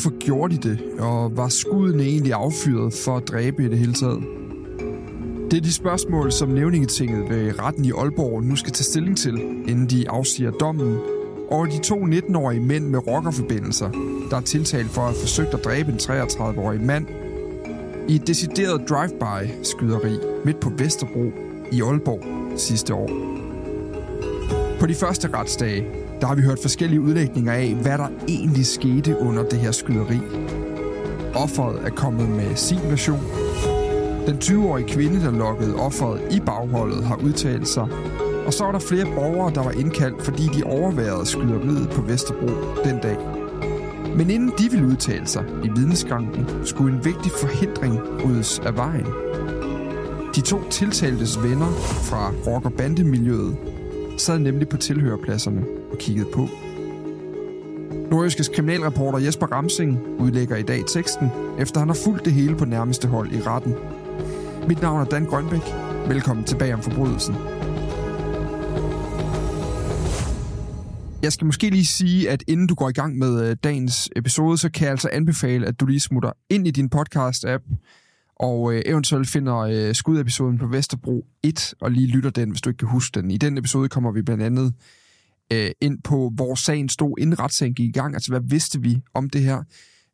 Hvorfor gjorde de det? Og var skuddene egentlig affyret for at dræbe i det hele taget? Det er de spørgsmål, som nævningetinget ved retten i Aalborg nu skal tage stilling til, inden de afsiger dommen over de to 19-årige mænd med rockerforbindelser, der er tiltalt for at have forsøgt at dræbe en 33-årig mand i et decideret drive-by-skyderi midt på Vesterbro i Aalborg sidste år. På de første retsdage, der har vi hørt forskellige udlægninger af, hvad der egentlig skete under det her skyderi. Offeret er kommet med sin version. Den 20-årige kvinde, der lokkede offeret i bagholdet, har udtalt sig. Og så var der flere borgere, der var indkaldt, fordi de overværede skyderiet på Vesterbro den dag. Men inden de ville udtale sig i vidneskranken, skulle en vigtig forhindring ryddes af vejen. De to tiltaltes venner fra rock- og bandemiljøet sad nemlig på tilhørerpladserne og kiggede på. Nordjyskes kriminalreporter Jesper Ramsing udlægger i dag teksten, efter han har fulgt det hele på nærmeste hold i retten. Mit navn er Dan Grønbæk. Velkommen tilbage om forbrydelsen. Jeg skal måske lige sige, at inden du går i gang med øh, dagens episode, så kan jeg altså anbefale, at du lige smutter ind i din podcast-app, og øh, eventuelt finder øh, skudepisoden på Vesterbro 1, og lige lytter den, hvis du ikke kan huske den. I den episode kommer vi blandt andet øh, ind på, hvor sagen stod, inden retssagen gik i gang. Altså, hvad vidste vi om det her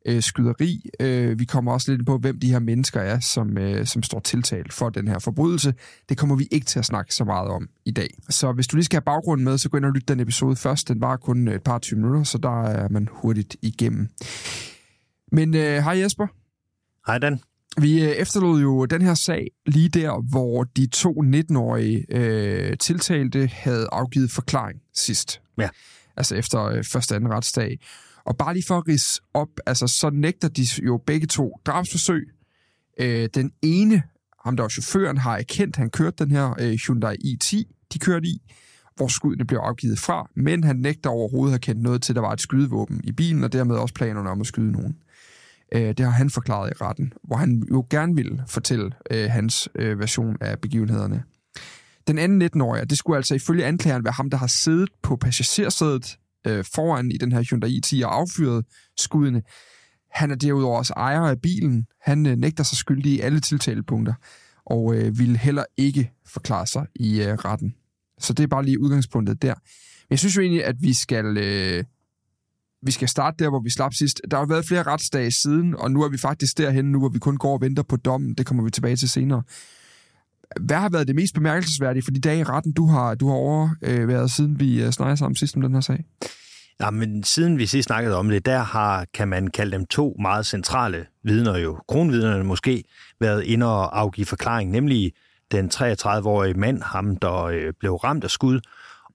øh, skyderi? Øh, vi kommer også lidt ind på, hvem de her mennesker er, som, øh, som står tiltalt for den her forbrydelse. Det kommer vi ikke til at snakke så meget om i dag. Så hvis du lige skal have baggrunden med, så gå ind og lyt den episode først. Den var kun et par 20 minutter, så der er man hurtigt igennem. Men øh, hej Jesper. Hej Dan. Vi øh, efterlod jo den her sag lige der, hvor de to 19-årige øh, tiltalte havde afgivet forklaring sidst. Ja. Altså efter øh, første anden retsdag. Og bare lige for at rise op, altså så nægter de jo begge to drabsforsøg. Øh, den ene, ham der var chaufføren, har erkendt, han kørte den her øh, Hyundai i10, de kørte i, hvor skuddene blev afgivet fra, men han nægter overhovedet at have kendt noget til, at der var et skydevåben i bilen, og dermed også planerne om at skyde nogen. Øh, det har han forklaret i retten, hvor han jo gerne ville fortælle øh, hans øh, version af begivenhederne. Den anden 19-årige, det skulle altså ifølge anklageren være ham, der har siddet på passagersædet øh, foran i den her Hyundai i10 og affyret skuddene. Han er derudover også ejer af bilen. Han øh, nægter sig skyldig i alle tiltalepunkter, og øh, vil heller ikke forklare sig i øh, retten. Så det er bare lige udgangspunktet der. Men jeg synes jo egentlig, at vi skal... Øh, vi skal starte der, hvor vi slap sidst. Der har været flere retsdage siden, og nu er vi faktisk derhen nu, hvor vi kun går og venter på dommen. Det kommer vi tilbage til senere. Hvad har været det mest bemærkelsesværdige for de dage i retten, du har, du har overværet, øh, siden vi øh, snakkede sammen sidst om den her sag? Ja, men siden vi sidst snakkede om det, der har, kan man kalde dem to meget centrale vidner jo. Kronvidnerne måske været inde og afgive forklaring, nemlig den 33-årige mand, ham der øh, blev ramt af skud,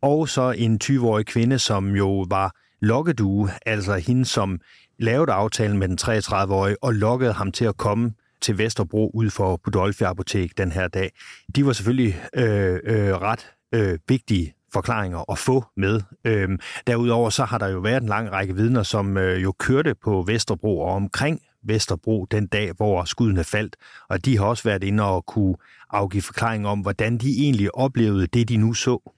og så en 20-årig kvinde, som jo var lokkedue, altså hende, som lavede aftalen med den 33-årige og lokkede ham til at komme til Vesterbro ud for Budolfi Apotek den her dag. De var selvfølgelig øh, øh, ret øh, vigtige forklaringer at få med. Øhm, derudover så har der jo været en lang række vidner, som øh, jo kørte på Vesterbro og omkring Vesterbro den dag, hvor skuddene faldt, og de har også været inde og kunne afgive forklaring om, hvordan de egentlig oplevede det, de nu så.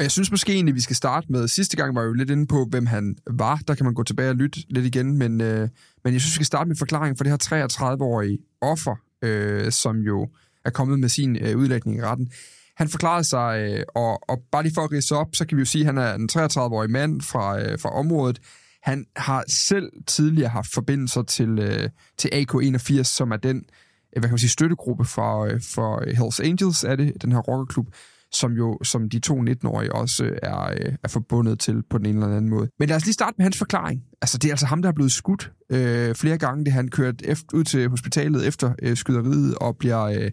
Og jeg synes måske egentlig, vi skal starte med, sidste gang var jeg jo lidt inde på, hvem han var. Der kan man gå tilbage og lytte lidt igen, men, øh, men jeg synes, vi skal starte med forklaringen for det her 33-årige offer, øh, som jo er kommet med sin øh, udlægning i retten. Han forklarede sig, øh, og, og bare lige for at rise op, så kan vi jo sige, at han er en 33-årig mand fra, øh, fra området. Han har selv tidligere haft forbindelser til, øh, til AK81, som er den øh, hvad kan man sige, støttegruppe for, øh, for Hells Angels, er det, den her rockerklub, som jo som de to 19-årige også er, øh, er forbundet til på den ene eller anden måde. Men lad os lige starte med hans forklaring. Altså, det er altså ham, der er blevet skudt øh, flere gange. Det han kørt efter, ud til hospitalet efter øh, skyderiet og bliver øh,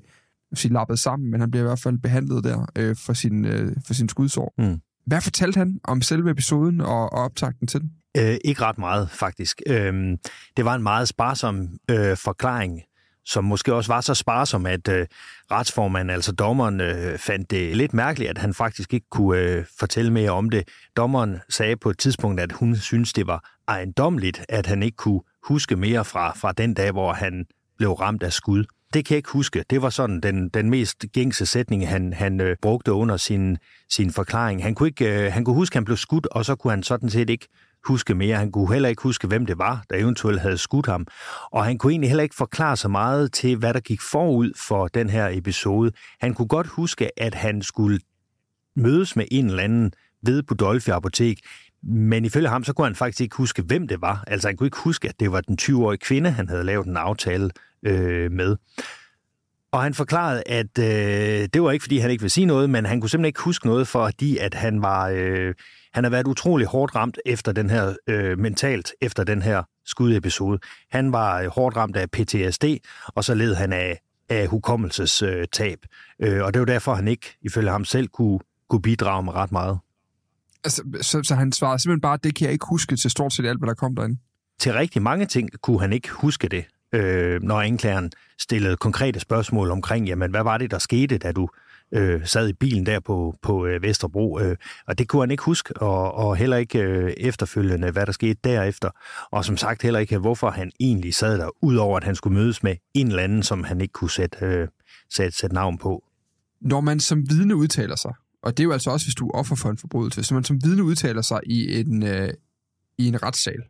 sige, lappet sammen, men han bliver i hvert fald behandlet der øh, for, sin, øh, for sin skudsår. Mm. Hvad fortalte han om selve episoden og, og optakten til den? Øh, ikke ret meget, faktisk. Øh, det var en meget sparsom øh, forklaring, som måske også var så sparsom, at øh, retsformanden, altså dommeren, øh, fandt det lidt mærkeligt, at han faktisk ikke kunne øh, fortælle mere om det. Dommeren sagde på et tidspunkt, at hun synes det var ejendomligt, at han ikke kunne huske mere fra, fra den dag, hvor han blev ramt af skud. Det kan jeg ikke huske. Det var sådan den, den mest gængse sætning, han, han øh, brugte under sin, sin forklaring. Han kunne, ikke, øh, han kunne huske, at han blev skudt, og så kunne han sådan set ikke huske mere. Han kunne heller ikke huske, hvem det var, der eventuelt havde skudt ham. Og han kunne egentlig heller ikke forklare så meget til, hvad der gik forud for den her episode. Han kunne godt huske, at han skulle mødes med en eller anden ved Budolfi Apotek, men ifølge ham, så kunne han faktisk ikke huske, hvem det var. Altså han kunne ikke huske, at det var den 20-årige kvinde, han havde lavet en aftale øh, med. Og han forklarede, at øh, det var ikke, fordi han ikke ville sige noget, men han kunne simpelthen ikke huske noget, fordi at han var, øh, han har været utrolig hårdt ramt efter den her, øh, mentalt efter den her skudepisode. Han var øh, hårdt ramt af PTSD, og så led han af, af hukommelsestab. Øh, og det var derfor, han ikke, ifølge ham selv, kunne, kunne bidrage med ret meget. Altså, så, så han svarede simpelthen bare, det kan jeg ikke huske til stort set alt, hvad der kom derinde? Til rigtig mange ting kunne han ikke huske det øh, når anklageren stillede konkrete spørgsmål omkring, jamen, hvad var det, der skete, da du øh, sad i bilen der på, på øh, Vesterbro, øh, og det kunne han ikke huske, og, og heller ikke øh, efterfølgende, hvad der skete derefter, og som sagt heller ikke, hvorfor han egentlig sad der, udover at han skulle mødes med en eller anden, som han ikke kunne sætte, øh, sætte, sætte navn på. Når man som vidne udtaler sig, og det er jo altså også, hvis du er offer for en forbrydelse, så man som vidne udtaler sig i en, øh, i en retssal,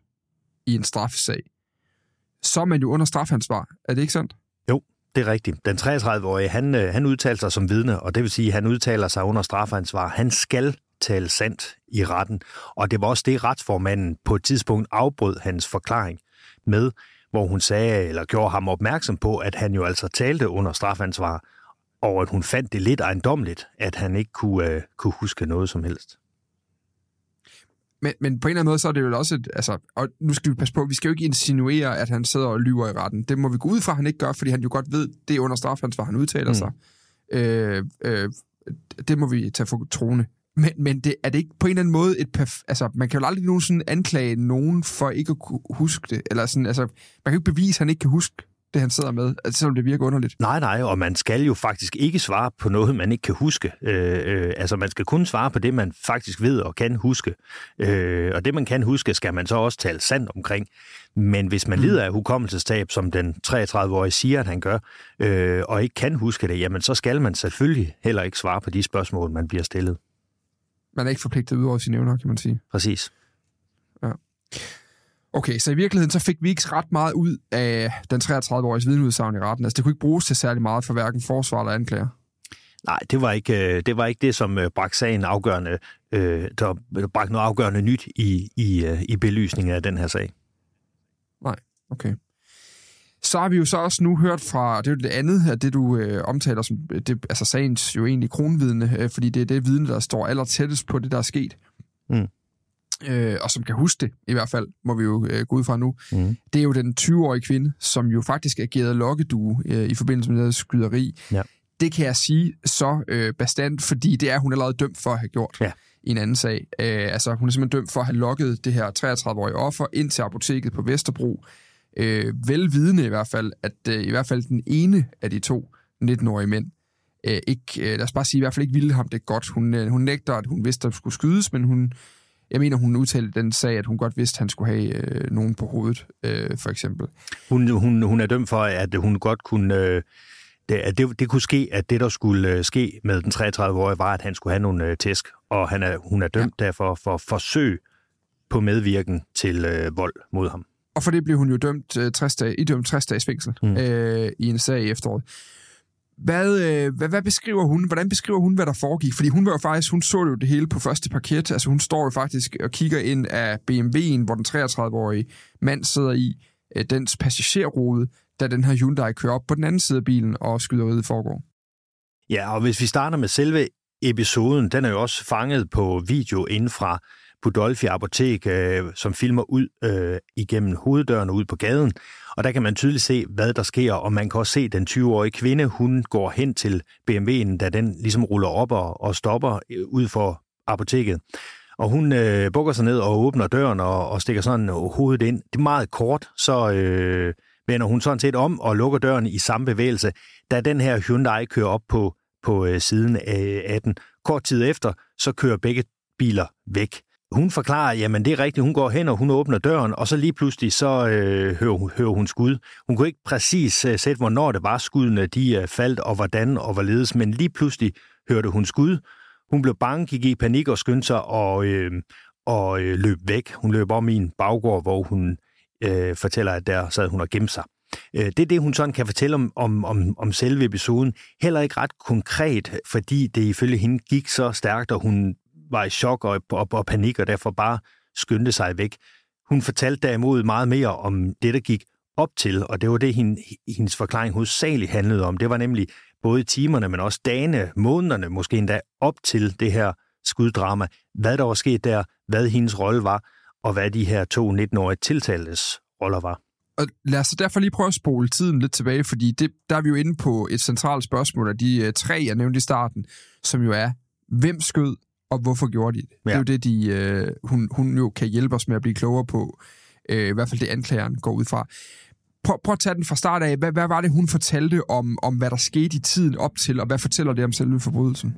i en straffesag, så er man jo under strafansvar. Er det ikke sandt? Det er rigtigt. Den 33-årige, han, øh, han udtaler sig som vidne, og det vil sige, at han udtaler sig under strafansvar. Han skal tale sandt i retten, og det var også det, retsformanden på et tidspunkt afbrød hans forklaring med, hvor hun sagde, eller gjorde ham opmærksom på, at han jo altså talte under strafansvar, og at hun fandt det lidt ejendomligt, at han ikke kunne, uh, kunne huske noget som helst. Men, men på en eller anden måde, så er det jo også et, altså, og nu skal vi passe på, vi skal jo ikke insinuere, at han sidder og lyver i retten. Det må vi gå ud fra, at han ikke gør, fordi han jo godt ved, det er under strafansvar, han udtaler mm. sig. Øh, øh, det må vi tage for trone. Men, men det, er det ikke på en eller anden måde et perf- altså, man kan jo aldrig nogensinde anklage nogen for ikke at kunne huske det, eller sådan, altså, man kan jo ikke bevise, at han ikke kan huske det, han sidder med, altså, selvom det virker underligt. Nej, nej, og man skal jo faktisk ikke svare på noget, man ikke kan huske. Øh, øh, altså, man skal kun svare på det, man faktisk ved og kan huske. Øh, og det, man kan huske, skal man så også tale sandt omkring. Men hvis man mm. lider af hukommelsestab, som den 33-årige siger, at han gør, øh, og ikke kan huske det, jamen så skal man selvfølgelig heller ikke svare på de spørgsmål, man bliver stillet. Man er ikke forpligtet ud over sine evner, kan man sige. Præcis. Ja. Okay, så i virkeligheden så fik vi ikke ret meget ud af den 33-årige vidneudsagn i retten. Altså det kunne ikke bruges til særlig meget for hverken forsvar eller anklager. Nej, det var ikke øh, det, var ikke det som øh, bragte sagen afgørende, øh, der bragte noget afgørende nyt i, i, i belysningen af den her sag. Nej, okay. Så har vi jo så også nu hørt fra, det er jo det andet af det, du øh, omtaler som, det, altså sagens jo egentlig kronvidne, øh, fordi det er det vidne, der står aller tættest på det, der er sket. Mm øh, og som kan huske det, i hvert fald, må vi jo øh, gå ud fra nu, mm. det er jo den 20-årige kvinde, som jo faktisk agerede lokkedue øh, i forbindelse med det skyderi. Ja. Det kan jeg sige så øh, bestandt, fordi det er hun allerede dømt for at have gjort Ja. i en anden sag. Øh, altså, hun er simpelthen dømt for at have lokket det her 33-årige offer ind til apoteket på Vesterbro. Øh, velvidende i hvert fald, at øh, i hvert fald den ene af de to 19-årige mænd øh, ikke, øh, lad os bare sige, i hvert fald ikke ville ham det godt. Hun, øh, hun nægter, at hun vidste, at der skulle skydes, men hun, jeg mener, hun udtalte i den sag, at hun godt vidste, at han skulle have øh, nogen på hovedet, øh, for eksempel. Hun, hun, hun er dømt for, at hun godt kunne... Øh, det, at det, det kunne ske, at det, der skulle øh, ske med den 33-årige, var, at han skulle have nogle øh, tæsk, og han er, hun er dømt ja. derfor for forsøg på medvirken til øh, vold mod ham. Og for det blev hun jo dømt øh, 60 dage, idømt 60 dages fængsel mm. øh, i en sag i efteråret. Hvad, øh, hvad, hvad beskriver hun? Hvordan beskriver hun, hvad der foregik? Fordi hun var jo faktisk, hun så jo det hele på første parket. Altså hun står jo faktisk og kigger ind af BMW'en, hvor den 33-årige mand sidder i øh, dens passagerrude, da den her Hyundai kører op på den anden side af bilen, og skyderiet foregår. Ja, og hvis vi starter med selve episoden, den er jo også fanget på video inden fra Budolfi Apotek, øh, som filmer ud øh, igennem hoveddøren og ud på gaden. Og der kan man tydeligt se, hvad der sker, og man kan også se den 20-årige kvinde, hun går hen til BMW'en, da den ligesom ruller op og, og stopper øh, ud for apoteket. Og hun øh, bukker sig ned og åbner døren og, og stikker sådan hovedet ind. Det er meget kort, så øh, vender hun sådan set om og lukker døren i samme bevægelse, da den her Hyundai kører op på, på øh, siden øh, af, af den. Kort tid efter, så kører begge biler væk. Hun forklarer, jamen det er rigtigt, hun går hen og hun åbner døren, og så lige pludselig så øh, hører, hun- hører hun skud. Hun kunne ikke præcis øh, sætte, hvornår det var skuddene, de øh, faldt, og hvordan og hvorledes, men lige pludselig hørte hun skud. Hun blev bange, gik i panik og skyndte sig og, øh, og øh, løb væk. Hun løb om i en baggård, hvor hun øh, fortæller, at der sad hun og gemte sig. Øh, Det er det, hun sådan kan fortælle om, om, om, om selve episoden. Heller ikke ret konkret, fordi det ifølge hende gik så stærkt, og hun var i chok og, og, og panik, og derfor bare skyndte sig væk. Hun fortalte derimod meget mere om det, der gik op til, og det var det, hende, hendes forklaring hovedsageligt handlede om. Det var nemlig både timerne, men også dagene, månederne, måske endda op til det her skuddrama. Hvad der var sket der, hvad hendes rolle var, og hvad de her to 19-årige tiltaltes roller var. Og lad os så derfor lige prøve at spole tiden lidt tilbage, fordi det, der er vi jo inde på et centralt spørgsmål af de øh, tre, jeg nævnte i starten, som jo er, hvem skød, og hvorfor gjorde de det? Ja. Det er jo det, de, uh, hun, hun jo kan hjælpe os med at blive klogere på, uh, i hvert fald det anklageren går ud fra. Prøv, prøv at tage den fra start af. Hvad, hvad var det, hun fortalte om, om, hvad der skete i tiden op til, og hvad fortæller det om selve forbrydelsen?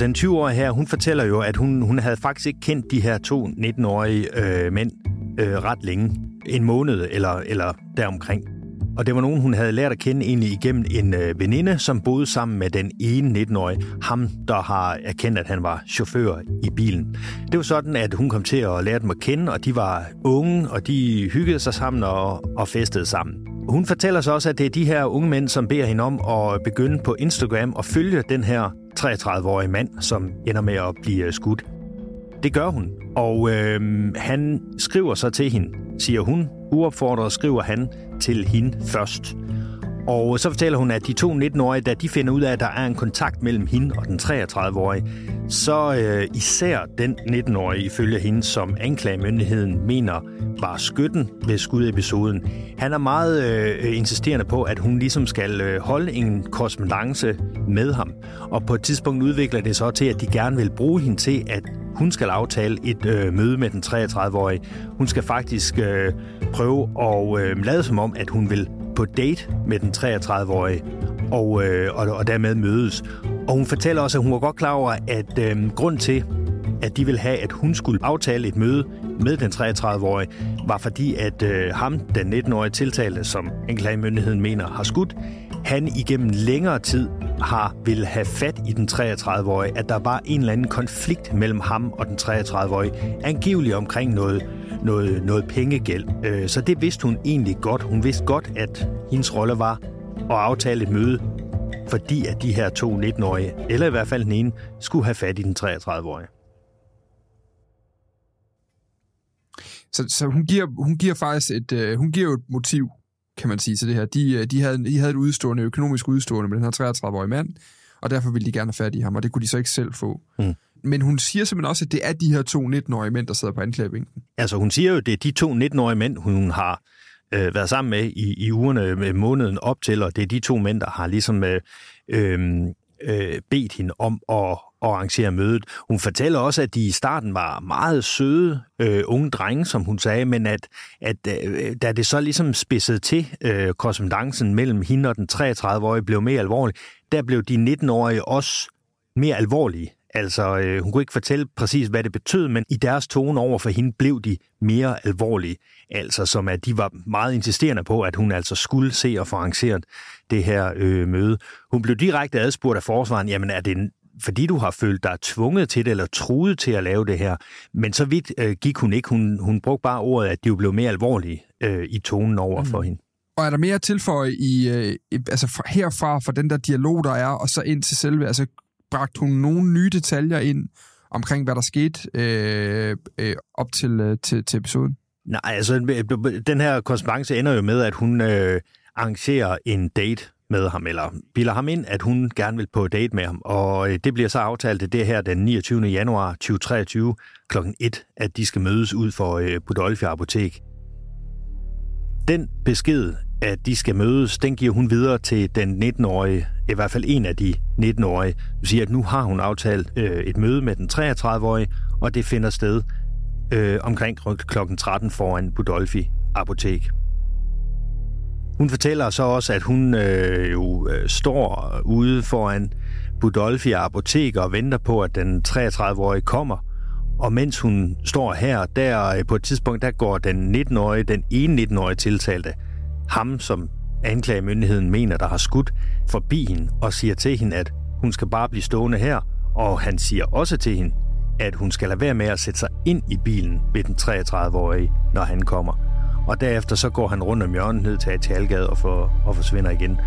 Den 20-årige her, hun fortæller jo, at hun, hun havde faktisk ikke kendt de her to 19-årige øh, mænd øh, ret længe. En måned eller, eller deromkring. Og det var nogen, hun havde lært at kende egentlig igennem en øh, veninde, som boede sammen med den ene 19-årige. Ham, der har erkendt, at han var chauffør i bilen. Det var sådan, at hun kom til at lære dem at kende, og de var unge, og de hyggede sig sammen og, og festede sammen. Hun fortæller så også, at det er de her unge mænd, som beder hende om at begynde på Instagram og følge den her 33-årige mand, som ender med at blive øh, skudt. Det gør hun, og øh, han skriver så til hende, siger hun. Uopfordret skriver han til hende først. Og så fortæller hun, at de to 19-årige, da de finder ud af, at der er en kontakt mellem hende og den 33-årige, så øh, især den 19-årige, ifølge hende, som anklagemyndigheden mener var skytten ved skudepisoden, han er meget øh, insisterende på, at hun ligesom skal øh, holde en korrespondence med ham. Og på et tidspunkt udvikler det så til, at de gerne vil bruge hende til, at hun skal aftale et øh, møde med den 33-årige. Hun skal faktisk øh, prøve at øh, lade som om, at hun vil på date med den 33-årige og, øh, og, og dermed mødes. Og hun fortæller også, at hun var godt klar over, at øh, grund til, at de ville have, at hun skulle aftale et møde med den 33-årige, var fordi, at øh, ham, den 19-årige tiltalte, som anklagemyndigheden mener har skudt, han igennem længere tid har vil have fat i den 33-årige, at der var en eller anden konflikt mellem ham og den 33-årige, angiveligt omkring noget, noget, noget pengegæld. Øh, Så det vidste hun egentlig godt. Hun vidste godt, at hendes rolle var at aftale et møde, fordi at de her to 19-årige, eller i hvert fald den ene, skulle have fat i den 33-årige. Så, så hun, giver, hun giver faktisk et, øh, hun giver et motiv, kan man sige, til det her. De, øh, de, havde, de havde et udstående, økonomisk udstående med den her 33-årige mand, og derfor ville de gerne have fat i ham, og det kunne de så ikke selv få. Mm. Men hun siger simpelthen også, at det er de her to 19-årige mænd, der sidder på anklagebænken. Altså hun siger jo, at det er de to 19-årige mænd, hun har øh, været sammen med i, i ugerne, med måneden op til, og det er de to mænd, der har ligesom øh, øhm, øh, bedt hende om at, at arrangere mødet. Hun fortæller også, at de i starten var meget søde øh, unge drenge, som hun sagde, men at, at øh, da det så ligesom spidsede til øh, korrespondancen mellem hende og den 33-årige blev mere alvorlig, der blev de 19-årige også mere alvorlige. Altså, øh, hun kunne ikke fortælle præcis, hvad det betød, men i deres tone over for hende blev de mere alvorlige. Altså, som at de var meget insisterende på, at hun altså skulle se og få arrangeret det her øh, møde. Hun blev direkte adspurgt af forsvaren, jamen er det fordi du har følt dig tvunget til det, eller truet til at lave det her. Men så vidt øh, gik hun ikke. Hun, hun brugte bare ordet, at de blev mere alvorlige øh, i tonen over mm. for hende. Og er der mere at tilføje i, øh, altså fra, herfra, for den der dialog, der er, og så ind til selve, altså bragte hun nogle nye detaljer ind omkring, hvad der skete øh, øh, op til, øh, til, til episoden? Nej, altså øh, den her korrespondence ender jo med, at hun øh, arrangerer en date med ham, eller bilder ham ind, at hun gerne vil på date med ham. Og øh, det bliver så aftalt det her den 29. januar 2023 kl. 1, at de skal mødes ud for øh, Budolfi Apotek. Den besked, at de skal mødes, den giver hun videre til den 19-årige, i hvert fald en af de 19-årige. Du siger, at nu har hun aftalt øh, et møde med den 33-årige, og det finder sted øh, omkring kl. 13 foran Budolfi Apotek. Hun fortæller så også, at hun øh, jo øh, står ude foran Budolfi Apotek og venter på, at den 33-årige kommer. Og mens hun står her, der øh, på et tidspunkt, der går den 19-årige, den ene 19-årige tiltalte, ham som anklagemyndigheden mener, der har skudt, forbi hende og siger til hende, at hun skal bare blive stående her. Og han siger også til hende, at hun skal lade være med at sætte sig ind i bilen ved den 33-årige, når han kommer og derefter så går han rundt om hjørnet ned til Atalgade og, for, og forsvinder igen.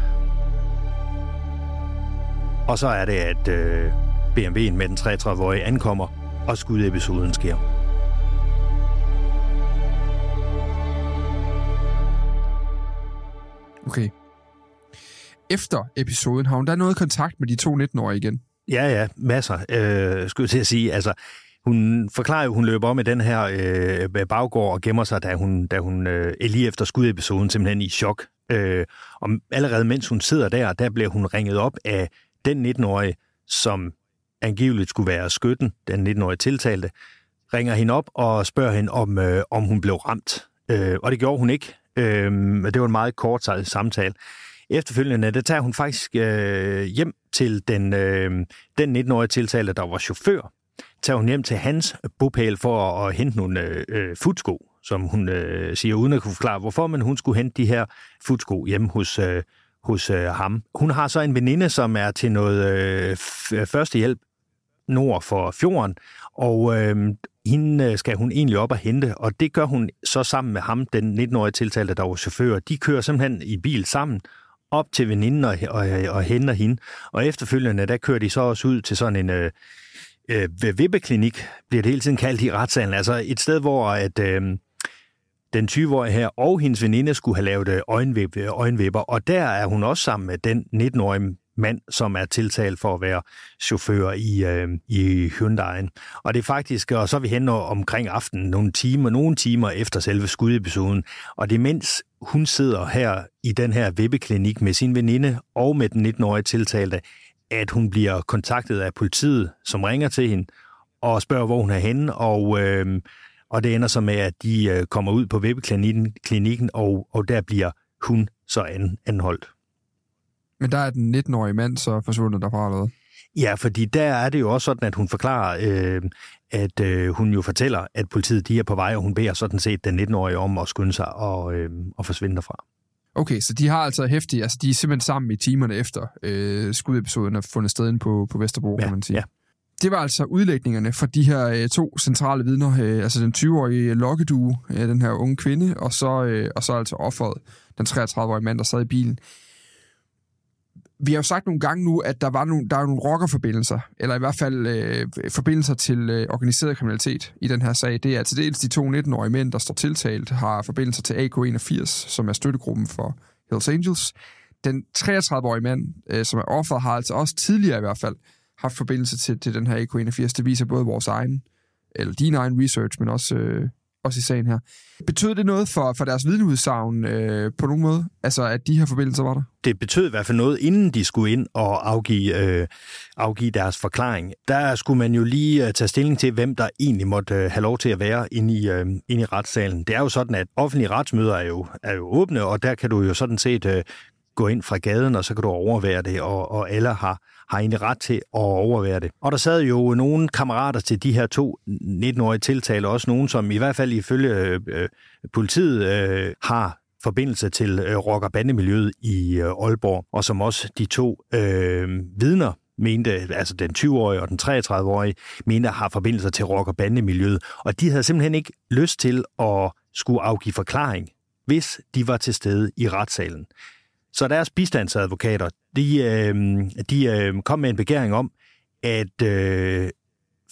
Og så er det, at øh, BMW'en med den 33-årige ankommer, og skudepisoden sker. Okay. Efter episoden har hun da noget kontakt med de to 19-årige igen? Ja, ja, masser, øh, skulle jeg til at sige. Altså, hun forklarer jo, hun løber om i den her øh, baggård og gemmer sig, da hun, da hun øh, lige efter skudepisoden simpelthen i chok. Øh, og allerede mens hun sidder der, der bliver hun ringet op af den 19-årige, som angiveligt skulle være skytten, den 19-årige tiltalte, ringer hende op og spørger hende, om, øh, om hun blev ramt. Øh, og det gjorde hun ikke. Øh, det var en meget kort samtale. Efterfølgende, der tager hun faktisk øh, hjem til den, øh, den 19-årige tiltalte, der var chauffør tager hun hjem til hans bopæl for at, at hente nogle øh, øh, futsko, som hun øh, siger, uden at kunne forklare hvorfor, men hun skulle hente de her futsko hjemme hos, øh, hos øh, ham. Hun har så en veninde, som er til noget øh, øh førstehjælp nord for fjorden, og øh, hende øh, skal hun egentlig op og hente, og det gør hun så sammen med ham, den 19-årige tiltalte, der var chauffør. De kører simpelthen i bil sammen op til veninden og, og, og henter hende, og efterfølgende, der kører de så også ud til sådan en... Øh, øh, vippeklinik, bliver det hele tiden kaldt i retssalen. Altså et sted, hvor at, øh, den 20-årige her og hendes veninde skulle have lavet øh, øjenvipper, og der er hun også sammen med den 19-årige mand, som er tiltalt for at være chauffør i, øh, i Hyundai'en. Og det er faktisk, og så er vi hen omkring aftenen, nogle timer, nogle timer efter selve skudepisoden, og det er mens hun sidder her i den her vippeklinik med sin veninde og med den 19-årige tiltalte, at hun bliver kontaktet af politiet, som ringer til hende og spørger, hvor hun er henne, og, øh, og det ender så med, at de øh, kommer ud på webklinikken, og, og der bliver hun så an, anholdt. Men der er den 19-årige mand så forsvundet derfra, eller Ja, fordi der er det jo også sådan, at hun forklarer, øh, at øh, hun jo fortæller, at politiet de er på vej, og hun beder sådan set den 19-årige om at skynde sig og, øh, og forsvinde derfra. Okay, så de har altså hæftige, altså de er simpelthen sammen i timerne efter øh, skudepisoden er fundet sted inde på, på Vesterbro, ja, kan man sige. Ja. Det var altså udlægningerne for de her øh, to centrale vidner, øh, altså den 20-årige lokkedue, øh, den her unge kvinde, og så, øh, og så altså offeret, den 33-årige mand, der sad i bilen vi har jo sagt nogle gange nu, at der, var nogle, der er nogle rockerforbindelser, eller i hvert fald øh, forbindelser til øh, organiseret kriminalitet i den her sag. Det er til dels de to 19-årige mænd, der står tiltalt, har forbindelser til AK-81, som er støttegruppen for Hells Angels. Den 33-årige mand, øh, som er offeret, har altså også tidligere i hvert fald haft forbindelse til, til den her AK-81. Det viser både vores egen, eller din egen research, men også, øh, også i sagen her. Betød det noget for, for deres vidneudsagn øh, på nogen måde? Altså, at de her forbindelser var der? Det betød i hvert fald noget, inden de skulle ind og afgive, øh, afgive deres forklaring. Der skulle man jo lige øh, tage stilling til, hvem der egentlig måtte øh, have lov til at være inde i, øh, inde i retssalen. Det er jo sådan, at offentlige retsmøder er jo, er jo åbne, og der kan du jo sådan set øh, gå ind fra gaden, og så kan du overvære det, og, og alle har, har egentlig ret til at overvære det. Og der sad jo nogle kammerater til de her to 19-årige tiltaler, også nogen, som i hvert fald ifølge øh, politiet øh, har forbindelse til øh, rock- og bandemiljøet i øh, Aalborg, og som også de to øh, vidner mente, altså den 20-årige og den 33-årige, mente har forbindelser til rock- og bandemiljøet. Og de havde simpelthen ikke lyst til at skulle afgive forklaring, hvis de var til stede i retssalen. Så deres bistandsadvokater, de, øh, de øh, kom med en begæring om, at øh,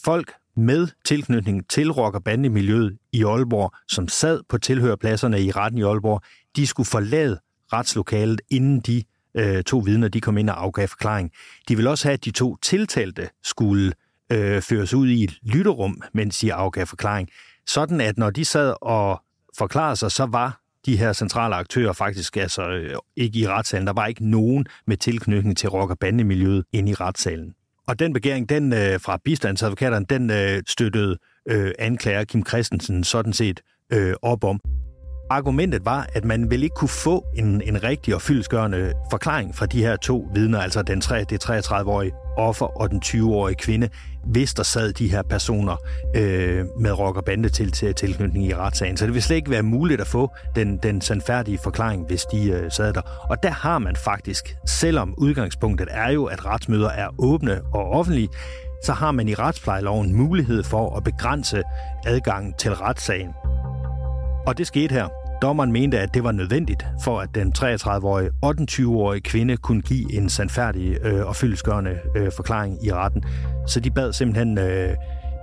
folk med tilknytning til rock- og bandemiljøet i Aalborg, som sad på tilhørpladserne i retten i Aalborg, de skulle forlade retslokalet, inden de øh, to vidner de kom ind og afgav forklaring. De ville også have, at de to tiltalte skulle øh, føres ud i et lytterum, mens de afgav forklaring. Sådan at når de sad og forklarede sig, så var de her centrale aktører faktisk altså øh, ikke i retssalen. Der var ikke nogen med tilknytning til rock- og bandemiljøet inde i retssalen. Og den begæring, den øh, fra bistandsadvokaterne, den øh, støttede øh, anklager Kim Christensen sådan set øh, op om. Argumentet var, at man ville ikke kunne få en, en rigtig og fyldesgørende øh, forklaring fra de her to vidner, altså den 3, det 33-årige offer og den 20-årige kvinde, hvis der sad de her personer øh, med rock- og bande til, til tilknytning i retssagen. Så det vil slet ikke være muligt at få den, den sandfærdige forklaring, hvis de øh, sad der. Og der har man faktisk, selvom udgangspunktet er jo, at retsmøder er åbne og offentlige, så har man i retsplejeloven mulighed for at begrænse adgangen til retssagen. Og det skete her. Dommeren mente, at det var nødvendigt for, at den 33-årige og den 20-årige kvinde kunne give en sandfærdig øh, og fyldesgørende øh, forklaring i retten. Så de bad simpelthen øh,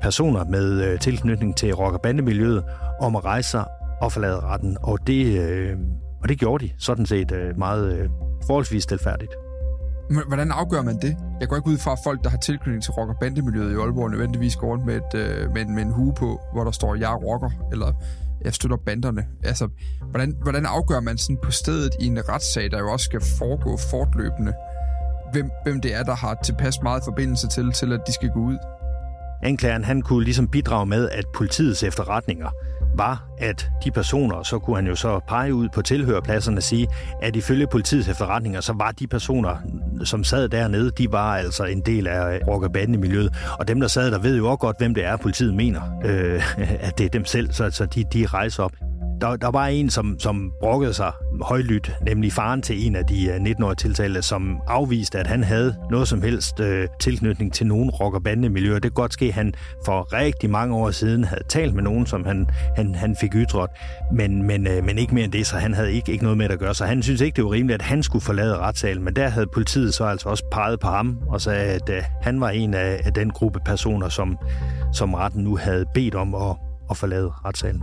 personer med øh, tilknytning til rock- og bandemiljøet om at rejse sig og forlade retten. Og det, øh, og det gjorde de sådan set øh, meget øh, forholdsvis stilfærdigt. Hvordan afgør man det? Jeg går ikke ud fra, at folk, der har tilknytning til rock- og bandemiljøet i Aalborg, nødvendigvis går rundt med, et, øh, med, en, med en hue på, hvor der står, jeg er rocker, eller jeg støtter banderne. Altså, hvordan, hvordan afgør man sådan på stedet i en retssag, der jo også skal foregå fortløbende, hvem, hvem det er, der har tilpas meget forbindelse til, til at de skal gå ud? Anklageren han kunne ligesom bidrage med, at politiets efterretninger var, at de personer, så kunne han jo så pege ud på tilhørpladserne og sige, at ifølge politiets efterretninger, så var de personer, som sad dernede, de var altså en del af rockerbandemiljøet. og. Og dem, der sad der, ved jo også godt, hvem det er, politiet mener, øh, at det er dem selv, så, så de, de rejser op. Der, der var en, som, som brokkede sig højlydt, nemlig faren til en af de øh, 19-årige tiltalte, som afviste, at han havde noget som helst øh, tilknytning til nogen rock- og bandemiljøer. Det kan godt ske, at han for rigtig mange år siden havde talt med nogen, som han, han, han fik ytret, men, men, øh, men ikke mere end det, så han havde ikke, ikke noget med at gøre. Så han synes ikke, det var rimeligt, at han skulle forlade retssalen, men der havde politiet så altså også peget på ham og sagde, at øh, han var en af, af den gruppe personer, som, som retten nu havde bedt om at, at forlade retssalen.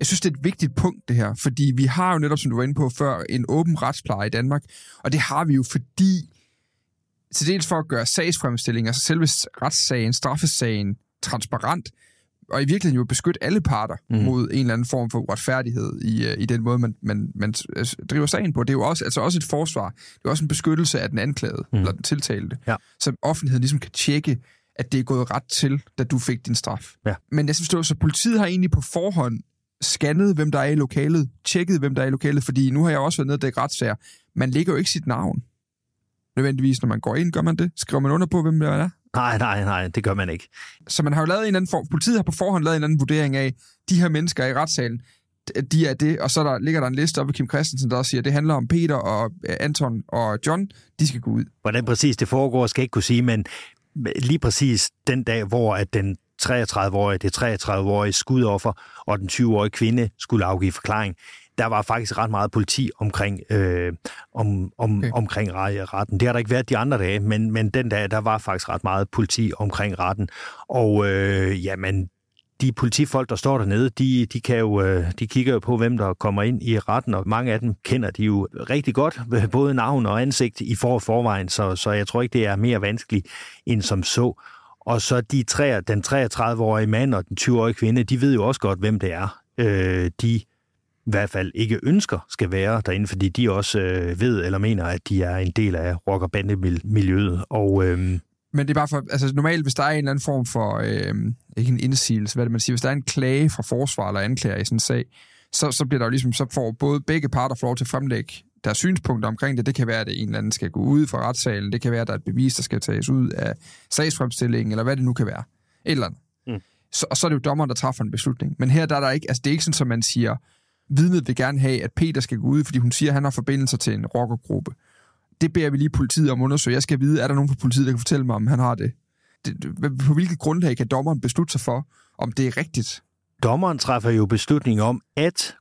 Jeg synes, det er et vigtigt punkt, det her, fordi vi har jo netop, som du var inde på før, en åben retspleje i Danmark, og det har vi jo, fordi til dels for at gøre sagsfremstilling, altså selve retssagen, straffesagen, transparent, og i virkeligheden jo beskytte alle parter mm. mod en eller anden form for uretfærdighed i, øh, i den måde, man, man, man driver sagen på. Det er jo også, altså også et forsvar. Det er også en beskyttelse af den anklagede, mm. eller den tiltalte, ja. så offentligheden ligesom kan tjekke, at det er gået ret til, da du fik din straf. Ja. Men jeg synes, så politiet har egentlig på forhånd scannet, hvem der er i lokalet, tjekket, hvem der er i lokalet, fordi nu har jeg også været nede og dække retssager. Man lægger jo ikke sit navn. Nødvendigvis, når man går ind, gør man det? Skriver man under på, hvem det er? Nej, nej, nej, det gør man ikke. Så man har jo lavet en anden form, politiet har på forhånd lavet en anden vurdering af, de her mennesker i retssalen, de er det, og så der, ligger der en liste op ved Kim Christensen, der også siger, at det handler om Peter og øh, Anton og John, de skal gå ud. Hvordan præcis det foregår, skal jeg ikke kunne sige, men lige præcis den dag, hvor at den 33-årige, det 33-årige skudoffer og den 20-årige kvinde skulle afgive forklaring, der var faktisk ret meget politi omkring, øh, om, om, okay. omkring retten. Det har der ikke været de andre dage, men, men den dag, der var faktisk ret meget politi omkring retten. Og øh, jamen, de politifolk, der står dernede, de, de, kan jo, øh, de kigger jo på, hvem der kommer ind i retten, og mange af dem kender de jo rigtig godt, både navn og ansigt i for forvejen, så, så jeg tror ikke, det er mere vanskeligt end som så. Og så de tre, den 33-årige mand og den 20-årige kvinde, de ved jo også godt, hvem det er. Øh, de i hvert fald ikke ønsker skal være derinde, fordi de også øh, ved eller mener, at de er en del af rock- og bandemiljøet. Og, øh, men det er bare for, altså normalt, hvis der er en eller anden form for, øh, ikke en indsigelse, hvad det man siger, hvis der er en klage fra forsvar eller anklager i sådan en sag, så, så bliver der jo ligesom, så får både begge parter få lov til at fremlægge deres synspunkter omkring det. Det kan være, at en eller anden skal gå ud fra retssalen. Det kan være, at der er et bevis, der skal tages ud af sagsfremstillingen, eller hvad det nu kan være. Et eller andet. Mm. Så, og så er det jo dommeren, der træffer en beslutning. Men her der er der ikke, altså det er ikke sådan, som man siger, vidnet vil gerne have, at Peter skal gå ud, fordi hun siger, at han har forbindelser til en rockergruppe. Det beder vi lige politiet om at undersøge. Jeg skal vide, er der nogen på politiet, der kan fortælle mig, om han har det? det på hvilket grundlag kan dommeren beslutte sig for, om det er rigtigt? Dommeren træffer jo beslutning om, at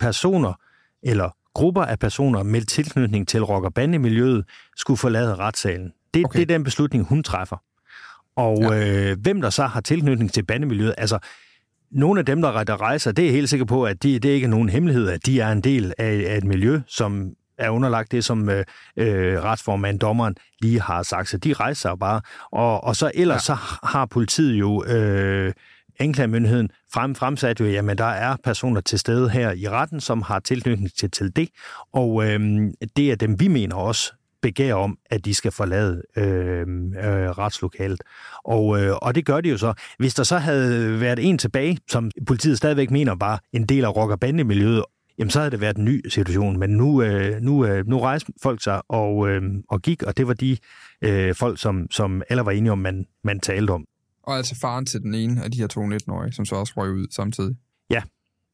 personer eller grupper af personer med tilknytning til rock- og bandemiljøet skulle forlade retssalen. Det, okay. det er den beslutning, hun træffer. Og ja. øh, hvem der så har tilknytning til bandemiljøet, altså nogle af dem, der rejser, det er helt sikker på, at de, det er ikke nogen hemmelighed, at de er en del af, af et miljø, som er underlagt det, som øh, øh, retsformand, dommeren, lige har sagt. Så de rejser bare. Og, og så ellers ja. så har politiet jo... Øh, anklagemyndigheden frem, fremsat jo, jamen der er personer til stede her i retten, som har tilknytning til, til det, og øh, det er dem, vi mener også begær om, at de skal forlade øh, øh, retslokalet. Og, øh, og det gør de jo så. Hvis der så havde været en tilbage, som politiet stadigvæk mener var en del af rock- og bandemiljøet, jamen så havde det været en ny situation. Men nu, øh, nu, øh, nu rejste folk sig og, øh, og gik, og det var de øh, folk, som, som alle var enige om, man, man talte om. Og altså faren til den ene af de her to 19-årige, som så også røg ud samtidig. Ja.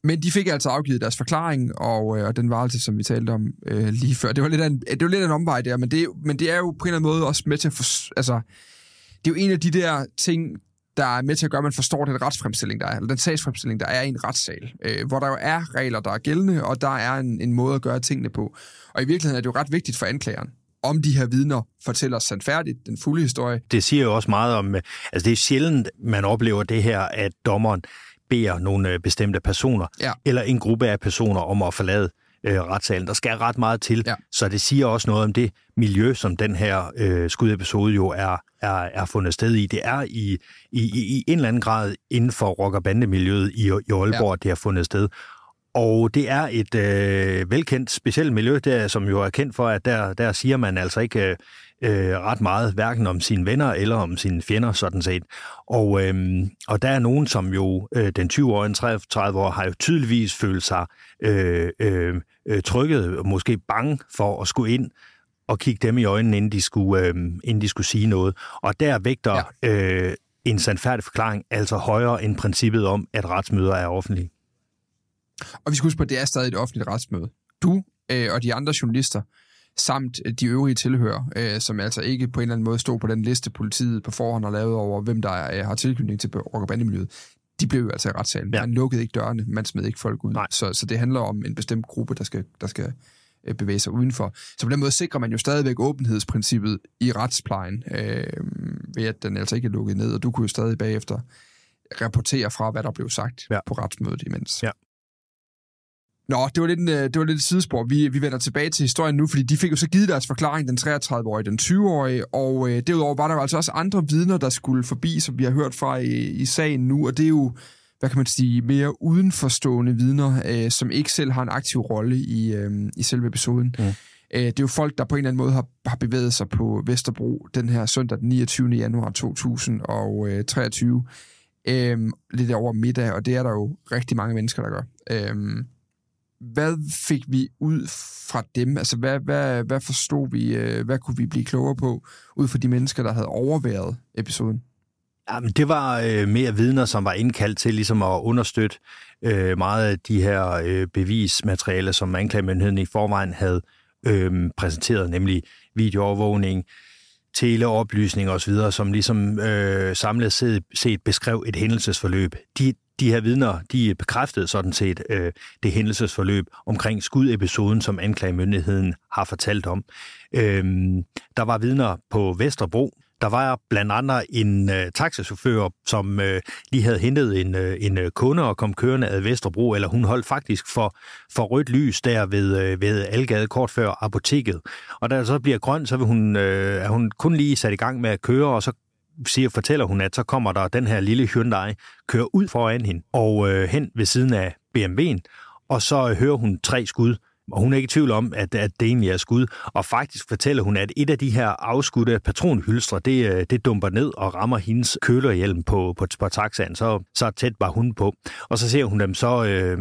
Men de fik altså afgivet deres forklaring, og, øh, og den var altså, som vi talte om øh, lige før. Det var lidt af en, det var lidt af en omvej der, men det, men det er jo på en eller anden måde også med til at for, altså, det er jo en af de der ting, der er med til at gøre, at man forstår den retsfremstilling, der er, eller den sagsfremstilling, der er i en retssal, øh, hvor der jo er regler, der er gældende, og der er en, en måde at gøre tingene på. Og i virkeligheden er det jo ret vigtigt for anklageren, om de her vidner fortæller sandfærdigt den fulde historie. Det siger jo også meget om, øh, altså det er sjældent, man oplever det her, at dommeren beder nogle øh, bestemte personer, ja. eller en gruppe af personer om at forlade øh, retssalen. Der skal ret meget til, ja. så det siger også noget om det miljø, som den her øh, skudepisode jo er, er, er fundet sted i. Det er i, i, i en eller anden grad inden for rock- og bandemiljøet i, i Aalborg, ja. det har fundet sted. Og det er et øh, velkendt specielt miljø, der, som jo er kendt for, at der, der siger man altså ikke øh, ret meget, hverken om sine venner eller om sine fjender, sådan set. Og, øh, og der er nogen, som jo, øh, den 20-årige, 33 år, har jo tydeligvis følt sig øh, øh, trykket, måske bange for at skulle ind og kigge dem i øjnene, inden de skulle, øh, inden de skulle sige noget. Og der vægter ja. øh, en sandfærdig forklaring altså højere end princippet om, at retsmøder er offentlige. Og vi skal huske på, at det er stadig et offentligt retsmøde. Du øh, og de andre journalister, samt de øvrige tilhører, øh, som altså ikke på en eller anden måde stod på den liste, politiet på forhånd har lavet over, hvem der er, har tilknytning til rock- og bandemiljøet, de blev jo altså i retssalen. Ja. Man lukkede ikke dørene, man smed ikke folk ud. Så, så det handler om en bestemt gruppe, der skal, der skal øh, bevæge sig udenfor. Så på den måde sikrer man jo stadigvæk åbenhedsprincippet i retsplejen, øh, ved at den altså ikke er lukket ned, og du kunne jo stadig bagefter rapportere fra, hvad der blev sagt ja. på retsmødet imens. Ja. Nå, det var lidt, en, øh, det var lidt et sidespor. Vi, vi vender tilbage til historien nu, fordi de fik jo så givet deres forklaring, den 33-årige, den 20-årige, og øh, derudover var der jo altså også andre vidner, der skulle forbi, som vi har hørt fra i, i sagen nu, og det er jo, hvad kan man sige, mere udenforstående vidner, øh, som ikke selv har en aktiv rolle i, øh, i selve episoden. Mm. Øh, det er jo folk, der på en eller anden måde har, har bevæget sig på Vesterbro den her søndag den 29. januar 2023, øh, lidt over middag, og det er der jo rigtig mange mennesker, der gør. Øh, hvad fik vi ud fra dem? Altså, hvad, hvad, hvad forstod vi? Øh, hvad kunne vi blive klogere på, ud fra de mennesker, der havde overværet episoden? Jamen, det var øh, mere vidner, som var indkaldt til ligesom at understøtte øh, meget af de her øh, bevismaterialer, som anklagemyndigheden i forvejen havde øh, præsenteret, nemlig videoovervågning, teleoplysning osv., som ligesom øh, samlet set, set beskrev et hændelsesforløb. De, de her vidner, de bekræftede sådan set øh, det hændelsesforløb omkring skudepisoden, som anklagemyndigheden har fortalt om. Øh, der var vidner på Vesterbro, der var blandt andet en øh, taxachauffør, som øh, lige havde hentet en, øh, en øh, kunde og kom kørende ad Vesterbro, eller hun holdt faktisk for, for rødt lys der ved, øh, ved Algade kort før apoteket. Og da der så bliver grønt, så vil hun, øh, er hun kun lige sat i gang med at køre, og så siger, fortæller hun, at så kommer der den her lille Hyundai, kører ud foran hende og øh, hen ved siden af BMW'en, og så øh, hører hun tre skud og hun er ikke i tvivl om, at, at det egentlig er skud. Og faktisk fortæller hun, at et af de her afskudte patronhylstre, det, øh, det dumper ned og rammer hendes kølerhjelm på, på, på taxaen. Så, så tæt var hun på. Og så ser hun dem så øh,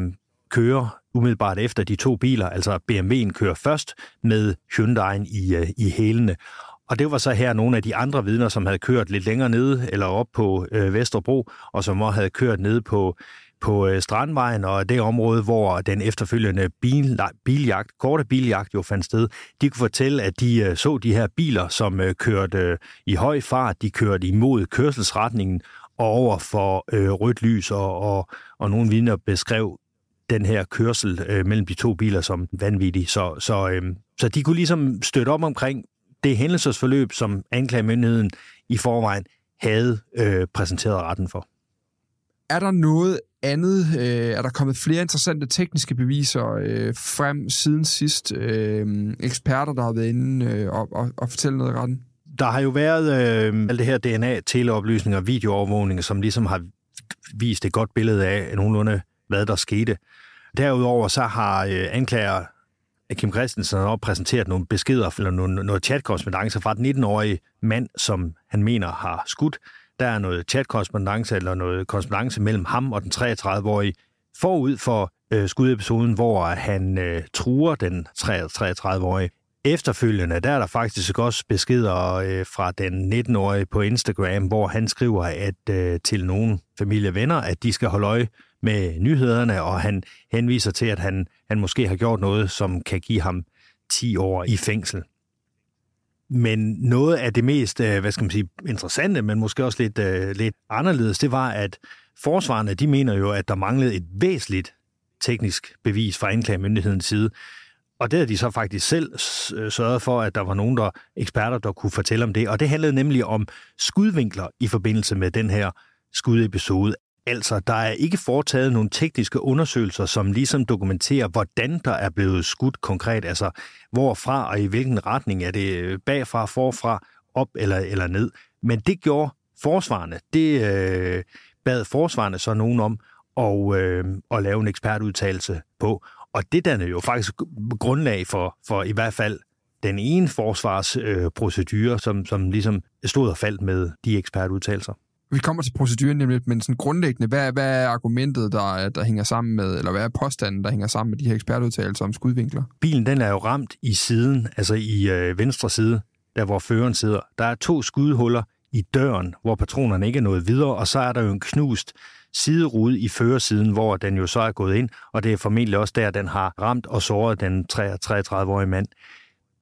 køre umiddelbart efter de to biler. Altså BMW'en kører først med Hyundai'en i, øh, i hælene. Og det var så her nogle af de andre vidner, som havde kørt lidt længere nede eller op på øh, Vesterbro, og som også havde kørt ned på på øh, Strandvejen og det område, hvor den efterfølgende bil, biljagt, korte biljagt jo fandt sted, de kunne fortælle, at de øh, så de her biler, som øh, kørte øh, i høj fart, de kørte imod kørselsretningen og over for øh, rødt lys, og, og, og nogle vidner beskrev den her kørsel øh, mellem de to biler som vanvittig. Så, så, øh, så de kunne ligesom støtte op omkring det hændelsesforløb, som anklagemyndigheden i forvejen havde øh, præsenteret retten for. Er der noget andet? Øh, er der kommet flere interessante tekniske beviser øh, frem siden sidst? Øh, eksperter, der har været inde øh, og, og, og fortælle noget i retten? Der har jo været øh, alt det her DNA, teleoplysninger, videoovervågninger, som ligesom har vist et godt billede af nogenlunde, hvad der skete. Derudover så har øh, anklager Kim Christensen har præsenteret nogle beskeder, eller nogle, noget chatkorrespondence fra den 19-årige mand, som han mener har skudt der er noget chatkorrespondence eller noget korrespondence mellem ham og den 33-årige forud for øh, skudepisoden, hvor han øh, truer den 33-årige. Efterfølgende, der er der faktisk også beskeder øh, fra den 19-årige på Instagram, hvor han skriver at øh, til nogle familievenner, at de skal holde øje med nyhederne, og han henviser til, at han, han måske har gjort noget, som kan give ham 10 år i fængsel. Men noget af det mest, øh, hvad skal man sige, interessante, men måske også lidt, øh, lidt anderledes, det var, at forsvarerne, de mener jo, at der manglede et væsentligt teknisk bevis fra anklagemyndighedens side. Og det har de så faktisk selv øh, sørget for, at der var nogen der eksperter, der kunne fortælle om det. Og det handlede nemlig om skudvinkler i forbindelse med den her skudepisode. Altså, der er ikke foretaget nogle tekniske undersøgelser, som ligesom dokumenterer, hvordan der er blevet skudt konkret. Altså, hvorfra og i hvilken retning er det øh, bagfra, forfra, op eller, eller ned. Men det gjorde forsvarende. Det øh, bad forsvarende så nogen om at, øh, at lave en ekspertudtalelse på. Og det dannede jo faktisk grundlag for, for i hvert fald den ene forsvarsprocedure, øh, som, som ligesom stod og faldt med de ekspertudtalelser. Vi kommer til proceduren nemlig, men sådan grundlæggende, hvad, hvad er argumentet, der, der hænger sammen med, eller hvad er påstanden, der hænger sammen med de her ekspertudtalelser om skudvinkler? Bilen den er jo ramt i siden, altså i øh, venstre side, der hvor føreren sidder. Der er to skudhuller i døren, hvor patronerne ikke er nået videre, og så er der jo en knust siderude i førersiden, hvor den jo så er gået ind, og det er formentlig også der, den har ramt og såret den 33-årige mand.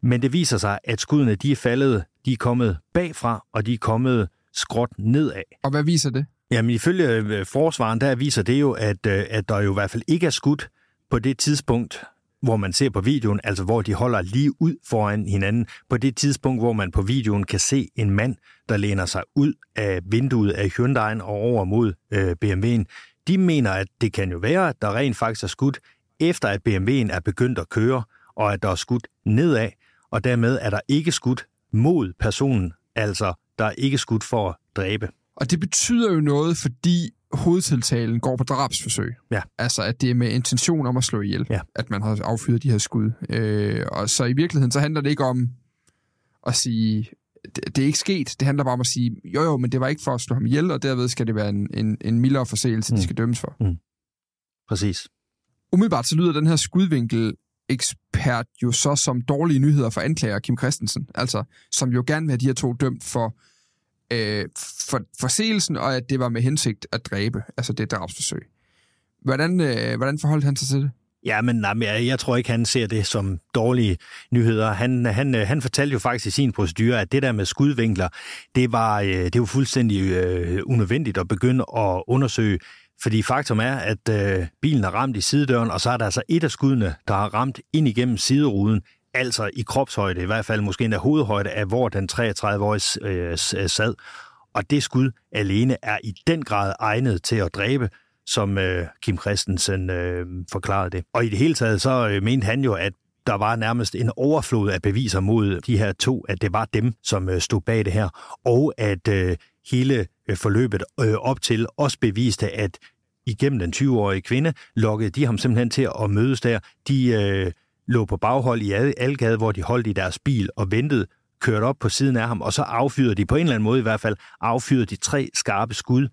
Men det viser sig, at skuddene de er faldet, de er kommet bagfra, og de er kommet skråt nedad. Og hvad viser det? Jamen ifølge øh, forsvaren, der viser det jo, at, øh, at der jo i hvert fald ikke er skudt på det tidspunkt, hvor man ser på videoen, altså hvor de holder lige ud foran hinanden, på det tidspunkt, hvor man på videoen kan se en mand, der læner sig ud af vinduet af Hyundai'en og over mod øh, BMW'en. De mener, at det kan jo være, at der rent faktisk er skudt, efter at BMW'en er begyndt at køre, og at der er skudt nedad, og dermed er der ikke skudt mod personen, altså der er ikke skudt for at dræbe. Og det betyder jo noget, fordi hovedtiltalen går på drabsforsøg. Ja. Altså, at det er med intention om at slå ihjel, ja. at man har affyret de her skud. Øh, og så i virkeligheden, så handler det ikke om at sige, det, det er ikke sket. Det handler bare om at sige, jo jo, men det var ikke for at slå ham ihjel, og derved skal det være en, en, en mildere forseelse, mm. de skal dømmes for. Mm. Præcis. Umiddelbart så lyder den her skudvinkel ekspert jo så som dårlige nyheder for anklager Kim Christensen, altså som jo gerne vil have de her to dømt for øh, for, forseelsen, og at det var med hensigt at dræbe, altså det drabsforsøg. Hvordan, øh, hvordan forholdt han sig til det? Ja, men nej, jeg, jeg tror ikke, han ser det som dårlige nyheder. Han, han, øh, han fortalte jo faktisk i sin procedure, at det der med skudvinkler, det var, øh, det var fuldstændig øh, unødvendigt at begynde at undersøge, fordi faktum er, at øh, bilen er ramt i sidedøren, og så er der altså et af skuddene, der har ramt ind igennem sideruden, altså i kropshøjde, i hvert fald måske endda hovedhøjde af, hvor den 33-årige øh, øh, sad. Og det skud alene er i den grad egnet til at dræbe, som øh, Kim Christensen øh, forklarede det. Og i det hele taget, så øh, mente han jo, at der var nærmest en overflod af beviser mod de her to, at det var dem, som øh, stod bag det her, og at øh, hele øh, forløbet øh, op til også beviste, at igennem den 20-årige kvinde lokkede de ham simpelthen til at mødes der. De øh, lå på baghold i Algade, hvor de holdt i deres bil og ventede, kørte op på siden af ham, og så affyrede de på en eller anden måde i hvert fald, affyrede de tre skarpe skud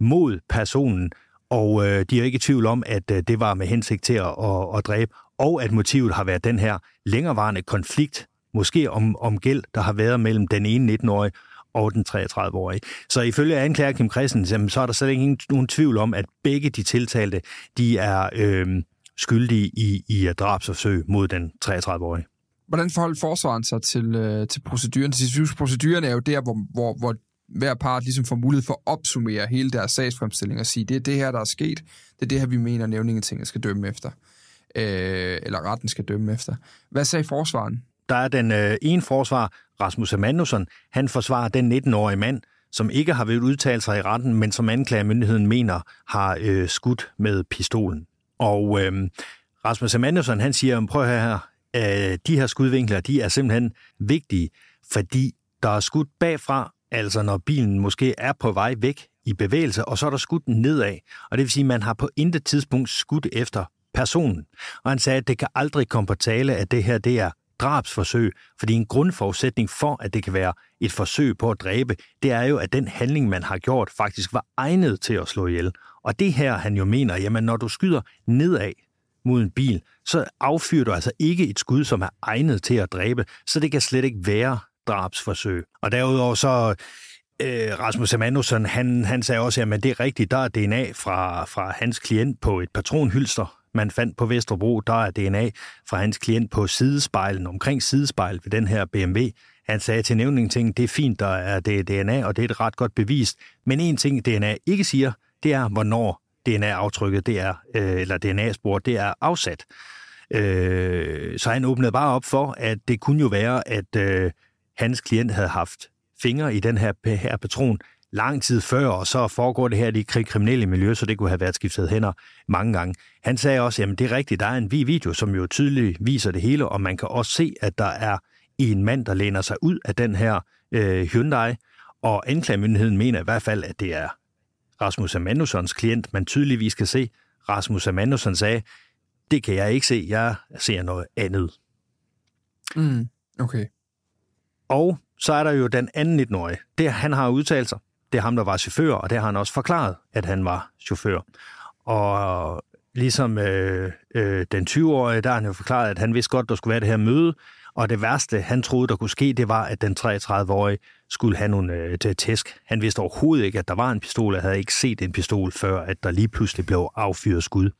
mod personen, og øh, de er ikke i tvivl om, at øh, det var med hensigt til at, at, at dræbe, og at motivet har været den her længerevarende konflikt, måske om, om gæld, der har været mellem den ene 19-årige og den 33-årige. Så ifølge anklager Kim Christensen, så er der slet ikke nogen tvivl om, at begge de tiltalte, de er øh, skyldige i, i drabsforsøg mod den 33-årige. Hvordan forholdt forsvaren sig til, øh, til proceduren? Proceduren er jo der, hvor, hvor, hvor hver part ligesom får mulighed for at opsummere hele deres sagsfremstilling og sige, det er det her, der er sket, det er det her, vi mener, nævningetinget skal dømme efter, øh, eller retten skal dømme efter. Hvad sagde forsvaren? Der er den øh, ene forsvar, Rasmus Amandusson, han forsvarer den 19-årige mand, som ikke har været udtalt sig i retten, men som anklagemyndigheden mener har øh, skudt med pistolen. Og øh, Rasmus Amandusson, han siger, prøv her, øh, de her skudvinkler, de er simpelthen vigtige, fordi der er skudt bagfra, Altså når bilen måske er på vej væk i bevægelse, og så er der skudt nedad. Og det vil sige, at man har på intet tidspunkt skudt efter personen. Og han sagde, at det kan aldrig komme på tale, at det her det er drabsforsøg, fordi en grundforudsætning for, at det kan være et forsøg på at dræbe, det er jo, at den handling, man har gjort, faktisk var egnet til at slå ihjel. Og det her, han jo mener, jamen når du skyder nedad mod en bil, så affyrer du altså ikke et skud, som er egnet til at dræbe, så det kan slet ikke være drabsforsøg. Og derudover så øh, Rasmus Amandusson, han, han sagde også, at det er rigtigt, der er DNA fra, fra hans klient på et patronhylster, man fandt på Vesterbro. Der er DNA fra hans klient på sidespejlen, omkring sidespejlet ved den her BMW. Han sagde til nævningen ting, det er fint, der er det DNA, og det er et ret godt bevis. Men en ting, DNA ikke siger, det er, hvornår DNA-aftrykket, det er, øh, eller DNA-spor, det er afsat. Øh, så han åbnede bare op for, at det kunne jo være, at øh, hans klient havde haft fingre i den her, her patron lang tid før, og så foregår det her i det kriminelle miljø, så det kunne have været skiftet hænder mange gange. Han sagde også, at det er rigtigt, der er en video, som jo tydeligt viser det hele, og man kan også se, at der er en mand, der læner sig ud af den her øh, Hyundai, og anklagemyndigheden mener i hvert fald, at det er Rasmus Amandussons klient, man tydeligvis kan se. Rasmus Amandusson sagde, det kan jeg ikke se, jeg ser noget andet. Mm, okay. Og så er der jo den anden 19-årige. Det, han har udtalt sig. Det er ham, der var chauffør, og det har han også forklaret, at han var chauffør. Og ligesom øh, øh, den 20-årige, der har han jo forklaret, at han vidste godt, der skulle være det her møde, og det værste, han troede, der kunne ske, det var, at den 33-årige skulle have nogle øh, tæsk. Han vidste overhovedet ikke, at der var en pistol, og havde ikke set en pistol, før at der lige pludselig blev affyret skud.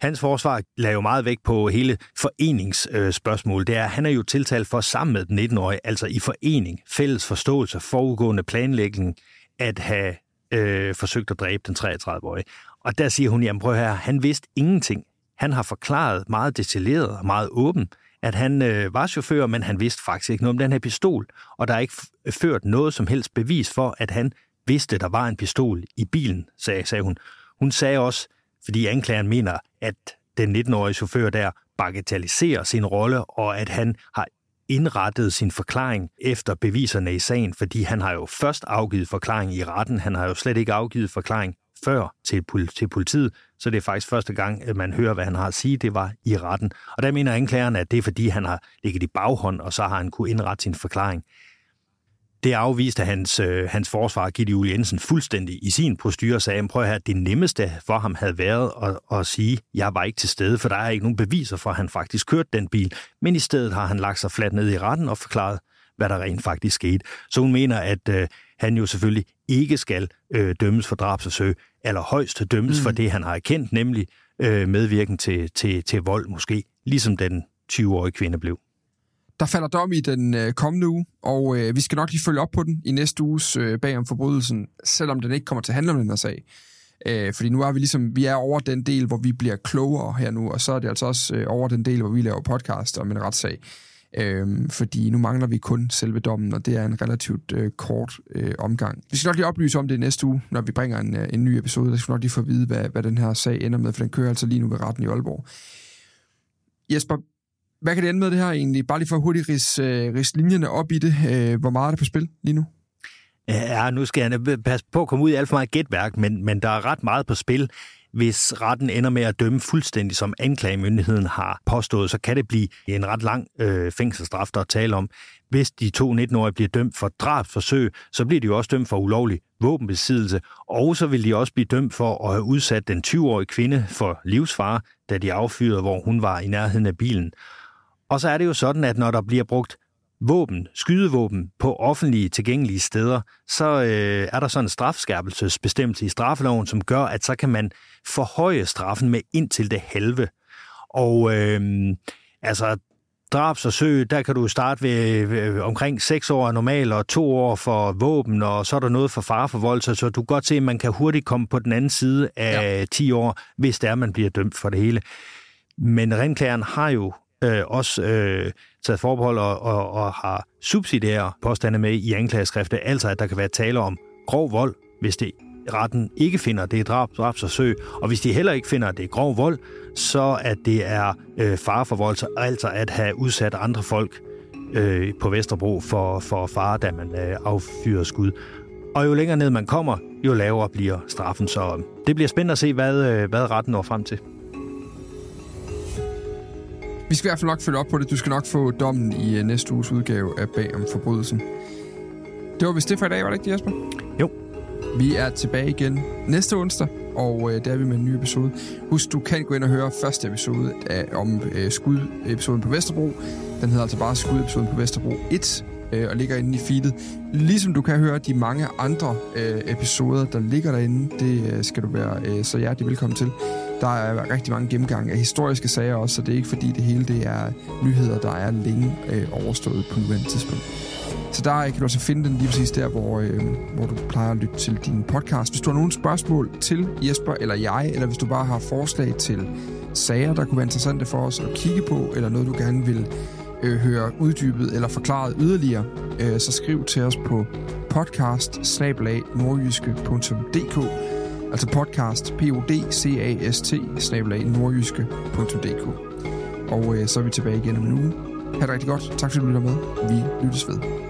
Hans forsvar lader jo meget vægt på hele foreningsspørgsmålet. Det er, han er jo tiltalt for sammen med den 19-årige, altså i forening, fælles forståelse, forudgående planlægning, at have øh, forsøgt at dræbe den 33-årige. Og der siger hun, jamen prøv her, han vidste ingenting. Han har forklaret meget detaljeret og meget åben, at han øh, var chauffør, men han vidste faktisk ikke noget om den her pistol, og der er ikke ført noget som helst bevis for, at han vidste, der var en pistol i bilen, sagde, sagde hun. Hun sagde også, fordi anklageren mener, at den 19-årige chauffør der bagatelliserer sin rolle, og at han har indrettet sin forklaring efter beviserne i sagen, fordi han har jo først afgivet forklaring i retten, han har jo slet ikke afgivet forklaring før til, til politiet, så det er faktisk første gang, at man hører, hvad han har at sige, det var i retten. Og der mener anklageren, at det er fordi, han har ligget i baghånd, og så har han kunne indrette sin forklaring. Det afviste hans, øh, hans forsvar, Gitte Julie Jensen, fuldstændig i sin prostyr og sagde, prøv at høre, det nemmeste for ham havde været at, at sige, jeg var ikke til stede, for der er ikke nogen beviser for, at han faktisk kørte den bil. Men i stedet har han lagt sig fladt ned i retten og forklaret, hvad der rent faktisk skete. Så hun mener, at øh, han jo selvfølgelig ikke skal øh, dømmes for drabsforsøg, eller højst dømmes mm. for det, han har erkendt, nemlig øh, medvirken til, til, til vold måske, ligesom den 20-årige kvinde blev. Der falder dom i den øh, kommende uge, og øh, vi skal nok lige følge op på den i næste uges øh, bag om forbrydelsen, selvom den ikke kommer til at handle om den her sag. Øh, fordi nu er vi ligesom, vi er over den del, hvor vi bliver klogere her nu, og så er det altså også øh, over den del, hvor vi laver podcast om en retssag. Øh, fordi nu mangler vi kun selve dommen, og det er en relativt øh, kort øh, omgang. Vi skal nok lige oplyse om det næste uge, når vi bringer en, øh, en ny episode. Der skal nok lige få at vide, hvad, hvad den her sag ender med, for den kører altså lige nu ved retten i Aalborg. Jesper, hvad kan det ende med det her egentlig? Bare lige for hurtigt ris, øh, ris linjerne op i det. Øh, hvor meget er det på spil lige nu? Ja, nu skal jeg passe på at komme ud i alt for meget gætværk, men, men der er ret meget på spil. Hvis retten ender med at dømme fuldstændig, som anklagemyndigheden har påstået, så kan det blive en ret lang øh, fængselsstraf, der er tale om. Hvis de to 19-årige bliver dømt for drabsforsøg, så bliver de jo også dømt for ulovlig våbenbesiddelse, og så vil de også blive dømt for at have udsat den 20-årige kvinde for livsfare, da de affyrede, hvor hun var i nærheden af bilen. Og så er det jo sådan, at når der bliver brugt våben, skydevåben på offentlige tilgængelige steder, så øh, er der sådan en strafskærpelsesbestemmelse i straffeloven, som gør, at så kan man forhøje straffen med indtil det halve. Og øh, altså drabsforsøg, der kan du starte ved øh, omkring 6 år normalt og 2 år for våben, og så er der noget for fareforvoldelse, så du kan godt se, at man kan hurtigt komme på den anden side af ja. 10 år, hvis det er, man bliver dømt for det hele. Men renklageren har jo øh, også øh, taget forbehold og, og, og har subsidiære påstande med i anklageskriftet, altså at der kan være tale om grov vold, hvis det retten ikke finder, det er drab, drabsforsøg, og hvis de heller ikke finder, at det er grov vold, så at det er øh, så altså at have udsat andre folk øh, på Vesterbro for, for fare, da man øh, affyrer skud. Og jo længere ned man kommer, jo lavere bliver straffen, så det bliver spændende at se, hvad, øh, hvad retten når frem til. Vi skal i hvert fald nok følge op på det. Du skal nok få dommen i øh, næste uges udgave af Bag om forbrydelsen. Det var vist det for i dag, var det ikke, Jesper? Jo. Vi er tilbage igen næste onsdag, og øh, der er vi med en ny episode. Husk, du kan gå ind og høre første episode af, om øh, skudepisoden på Vesterbro. Den hedder altså bare skudepisoden på Vesterbro 1, øh, og ligger inde i feedet. Ligesom du kan høre de mange andre øh, episoder, der ligger derinde, det øh, skal du være øh, så hjertelig velkommen til. Der er rigtig mange gennemgange af historiske sager også, så det er ikke fordi det hele det er nyheder, der er længe øh, overstået på nuværende tidspunkt. Så der øh, kan du også finde den lige præcis der, hvor, øh, hvor du plejer at lytte til din podcast. Hvis du har nogle spørgsmål til Jesper eller jeg, eller hvis du bare har forslag til sager, der kunne være interessante for os at kigge på, eller noget, du gerne vil øh, høre uddybet eller forklaret yderligere, øh, så skriv til os på podcast Altså podcast, p o d c a s t nordjyske.dk. Og øh, så er vi tilbage igen om en uge. Ha' det rigtig godt. Tak fordi du lytter med. Vi lyttes ved.